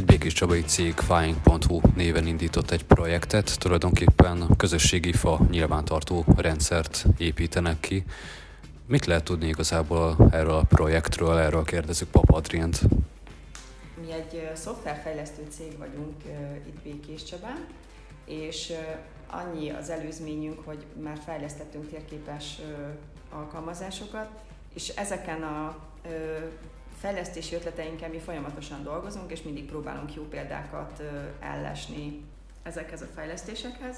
Egy Békés Csabai cég Flying.hu néven indított egy projektet, tulajdonképpen közösségi fa nyilvántartó rendszert építenek ki. Mit lehet tudni igazából erről a projektről, erről kérdezzük Papa Adrient. Mi egy szoftverfejlesztő cég vagyunk itt Békés Csabán, és annyi az előzményünk, hogy már fejlesztettünk térképes alkalmazásokat, és ezeken a fejlesztési ötleteinken mi folyamatosan dolgozunk, és mindig próbálunk jó példákat ellesni ezekhez a fejlesztésekhez.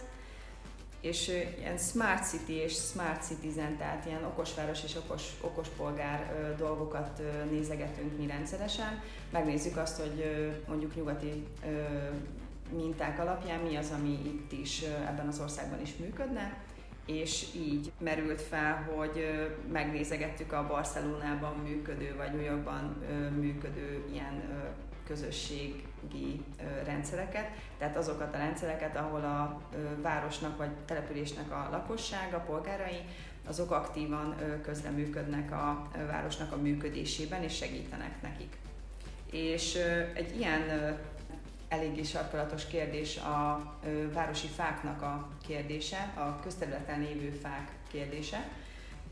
És ilyen Smart City és Smart Citizen, tehát ilyen okosváros és okos, okos polgár dolgokat nézegetünk mi rendszeresen. Megnézzük azt, hogy mondjuk nyugati minták alapján mi az, ami itt is ebben az országban is működne, és így merült fel, hogy megnézegettük a Barcelonában működő, vagy New működő ilyen közösségi rendszereket, tehát azokat a rendszereket, ahol a városnak vagy településnek a lakossága, a polgárai, azok aktívan közreműködnek a városnak a működésében, és segítenek nekik. És egy ilyen eléggé sarkalatos kérdés a városi fáknak a kérdése, a közterületen lévő fák kérdése.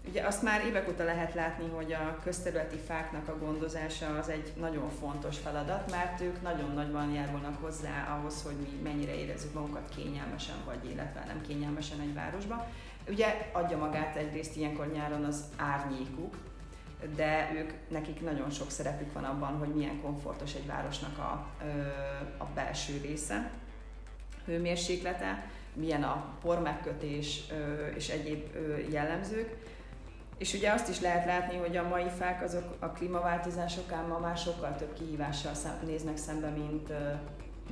Ugye azt már évek óta lehet látni, hogy a közterületi fáknak a gondozása az egy nagyon fontos feladat, mert ők nagyon nagyban járulnak hozzá ahhoz, hogy mi mennyire érezzük magunkat kényelmesen, vagy illetve nem kényelmesen egy városba. Ugye adja magát egyrészt ilyenkor nyáron az árnyékuk, de ők, nekik nagyon sok szerepük van abban, hogy milyen komfortos egy városnak a, a belső része, hőmérséklete, milyen a pormegkötés és egyéb jellemzők. És ugye azt is lehet látni, hogy a mai fák azok a klímaváltozásokán ma már sokkal több kihívással néznek szembe, mint,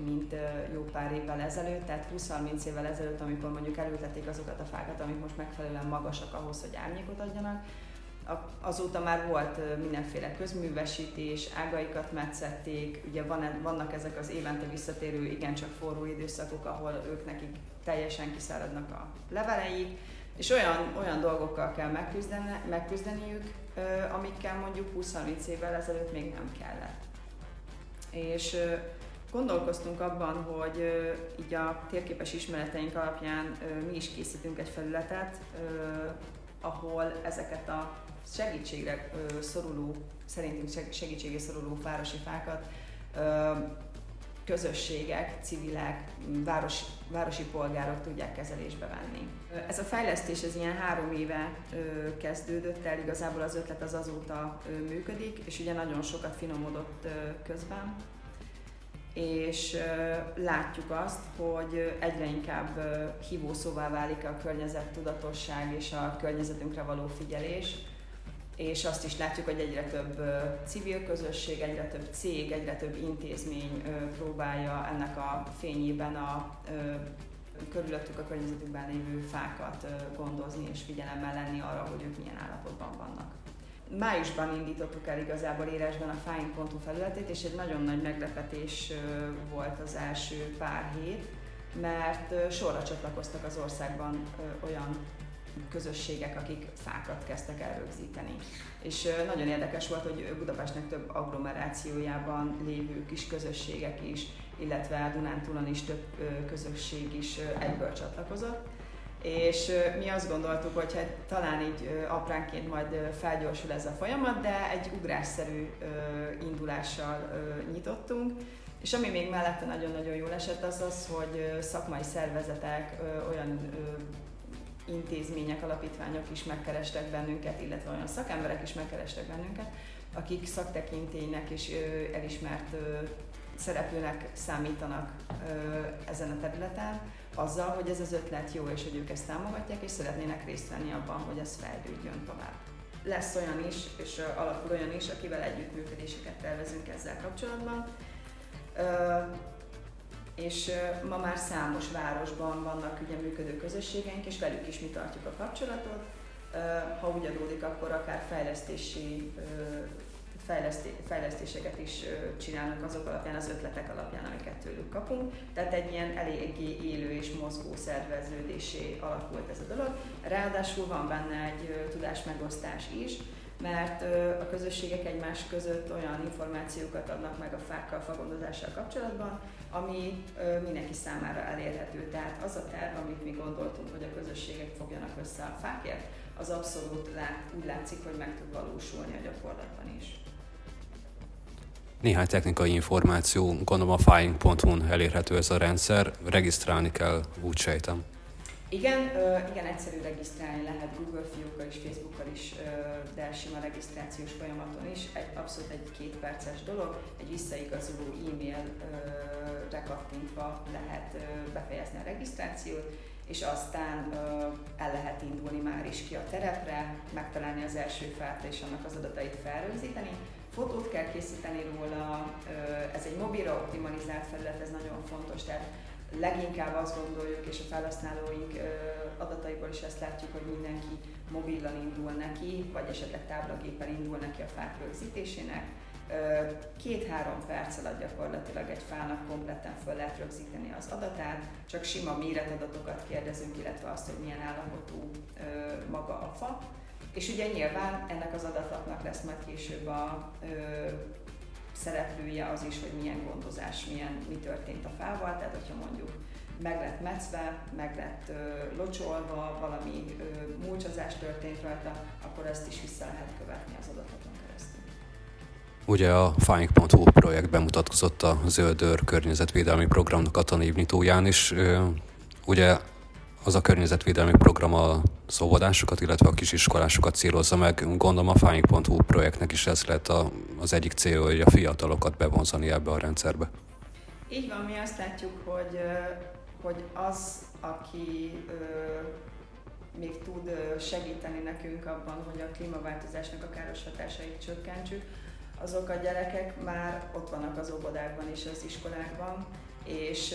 mint jó pár évvel ezelőtt, tehát 20-30 évvel ezelőtt, amikor mondjuk elültették azokat a fákat, amik most megfelelően magasak ahhoz, hogy árnyékot adjanak, azóta már volt mindenféle közművesítés, ágaikat metszették, ugye van, vannak ezek az évente visszatérő, igencsak forró időszakok, ahol ők nekik teljesen kiszáradnak a leveleik, és olyan, olyan dolgokkal kell megküzdeni, megküzdeniük, amikkel mondjuk 20-30 évvel ezelőtt még nem kellett. És gondolkoztunk abban, hogy így a térképes ismereteink alapján mi is készítünk egy felületet, ahol ezeket a segítségre szoruló, szerintünk segítségre szoruló városi fákat közösségek, civilek, város, városi polgárok tudják kezelésbe venni. Ez a fejlesztés ez ilyen három éve kezdődött el, igazából az ötlet az azóta működik, és ugye nagyon sokat finomodott közben, és látjuk azt, hogy egyre inkább hívószóvá válik a környezettudatosság és a környezetünkre való figyelés, és azt is látjuk, hogy egyre több civil közösség, egyre több cég, egyre több intézmény próbálja ennek a fényében a körülöttük a környezetükben lévő fákat gondozni és figyelemmel lenni arra, hogy ők milyen állapotban vannak. Májusban indítottuk el igazából élesben a Fine.hu felületét, és egy nagyon nagy meglepetés volt az első pár hét, mert sorra csatlakoztak az országban olyan közösségek, akik fákat kezdtek el rögzíteni. És nagyon érdekes volt, hogy Budapestnek több agglomerációjában lévő kis közösségek is, illetve Dunántúlon is több közösség is egyből csatlakozott. És mi azt gondoltuk, hogy hát talán így apránként majd felgyorsul ez a folyamat, de egy ugrásszerű indulással nyitottunk. És ami még mellette nagyon-nagyon jól esett, az az, hogy szakmai szervezetek, olyan intézmények, alapítványok is megkerestek bennünket, illetve olyan szakemberek is megkerestek bennünket, akik szaktekintélynek és elismert szereplőnek számítanak ezen a területen, azzal, hogy ez az ötlet jó, és hogy ők ezt támogatják, és szeretnének részt venni abban, hogy ez fejlődjön tovább. Lesz olyan is, és alakul olyan is, akivel együttműködéseket tervezünk ezzel kapcsolatban és ma már számos városban vannak ugye működő közösségeink, és velük is mi tartjuk a kapcsolatot. Ha úgy adódik, akkor akár fejlesztési fejlesztéseket is csinálunk azok alapján, az ötletek alapján, amiket tőlük kapunk. Tehát egy ilyen eléggé élő és mozgó szerveződésé alakult ez a dolog. Ráadásul van benne egy tudásmegosztás is, mert a közösségek egymás között olyan információkat adnak meg a fákkal, fagondozással kapcsolatban, ami mindenki számára elérhető. Tehát az a terv, amit mi gondoltunk, hogy a közösségek fogjanak össze a fákért, az abszolút úgy látszik, hogy meg tud valósulni a gyakorlatban is. Néhány technikai információ, gondolom a fying.hu-n elérhető ez a rendszer, regisztrálni kell, úgy sejtem. Igen, igen, egyszerű regisztrálni lehet Google fiókkal és Facebookkal is, de sima regisztrációs folyamaton is. Egy, abszolút egy két perces dolog, egy visszaigazoló e-mailre kattintva lehet befejezni a regisztrációt, és aztán el lehet indulni már is ki a terepre, megtalálni az első fát és annak az adatait felrögzíteni. Fotót kell készíteni róla, ez egy mobilra optimalizált felület, ez nagyon fontos, tehát leginkább azt gondoljuk, és a felhasználóink adataiból is ezt látjuk, hogy mindenki mobillal indul neki, vagy esetleg táblagéppel indul neki a fák rögzítésének. Két-három perc alatt gyakorlatilag egy fának kompletten föl lehet rögzíteni az adatát, csak sima méretadatokat kérdezünk, illetve azt, hogy milyen állapotú maga a fa. És ugye nyilván ennek az adatlapnak lesz majd később a szereplője az is, hogy milyen gondozás, milyen, mi történt a fával, tehát hogyha mondjuk meg lett metszve, meg lett ö, locsolva, valami ö, múlcsazás történt rajta, akkor ezt is vissza lehet követni az adaton keresztül. Ugye a Fáink.hu projekt bemutatkozott a Zöldőr környezetvédelmi programnak a tanévnyitóján is. Ugye az a környezetvédelmi program a óvodásokat, illetve a kisiskolásokat célozza meg. Gondolom a Fáink.hu projektnek is ez lett a, az egyik cél, hogy a fiatalokat bevonzani ebbe a rendszerbe. Így van, mi azt látjuk, hogy, hogy az, aki még tud segíteni nekünk abban, hogy a klímaváltozásnak a káros hatásait csökkentsük, azok a gyerekek már ott vannak az óvodákban és az iskolákban, és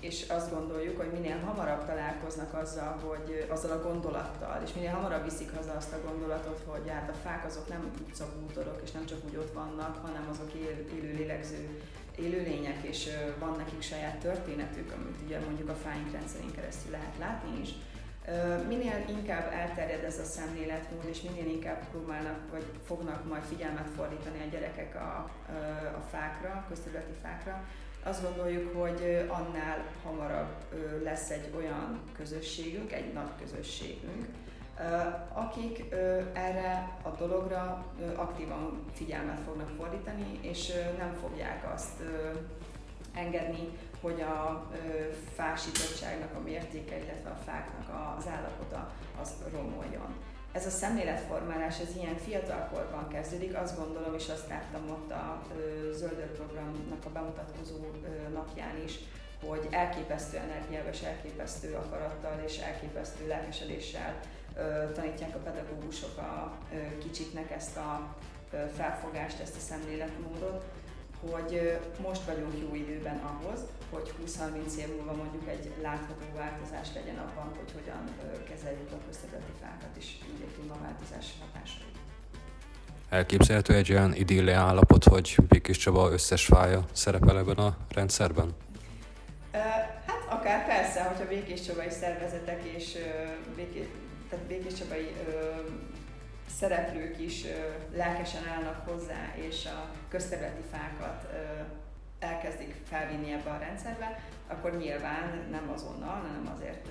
és azt gondoljuk, hogy minél hamarabb találkoznak azzal, hogy azzal a gondolattal, és minél hamarabb viszik haza azt a gondolatot, hogy hát a fák azok nem utcabútorok, és nem csak úgy ott vannak, hanem azok él, élő lélegző élőlények, és van nekik saját történetük, amit ugye mondjuk a fáink rendszerén keresztül lehet látni is. Minél inkább elterjed ez a szemléletmód, és minél inkább próbálnak, vagy fognak majd figyelmet fordítani a gyerekek a, a fákra, közterületi fákra, azt gondoljuk, hogy annál hamarabb lesz egy olyan közösségünk, egy nagy közösségünk, akik erre a dologra aktívan figyelmet fognak fordítani, és nem fogják azt engedni, hogy a fásítottságnak a mértéke, illetve a fáknak az állapota az romoljon ez a szemléletformálás, ez ilyen fiatalkorban kezdődik, azt gondolom, és azt láttam ott a Zöldör programnak a bemutatkozó napján is, hogy elképesztő energiával elképesztő akarattal és elképesztő lelkesedéssel tanítják a pedagógusok a kicsiknek ezt a felfogást, ezt a szemléletmódot, hogy most vagyunk jó időben ahhoz, hogy 20-30 év múlva mondjuk egy látható változás legyen abban, hogy hogyan kezeljük a közterületi fákat is így a klímaváltozás hatásait. Elképzelhető egy olyan idilli állapot, hogy Békés Csaba összes fája szerepel ebben a rendszerben? Hát akár persze, hogyha Békés Csabai szervezetek és Békés, tehát Békés Csabai szereplők is lelkesen állnak hozzá, és a közterületi fákat elkezdik felvinni ebbe a rendszerbe, akkor nyilván nem azonnal, hanem azért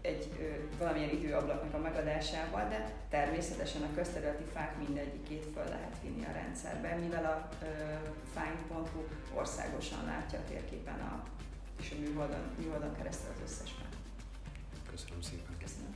egy valamilyen időablaknak a megadásával, de természetesen a közterületi fák mindegyikét föl lehet vinni a rendszerbe, mivel a find.hu országosan látja a térképen a, és a műholdon, műholdon keresztül az összes fát. Köszönöm szépen. Köszönöm.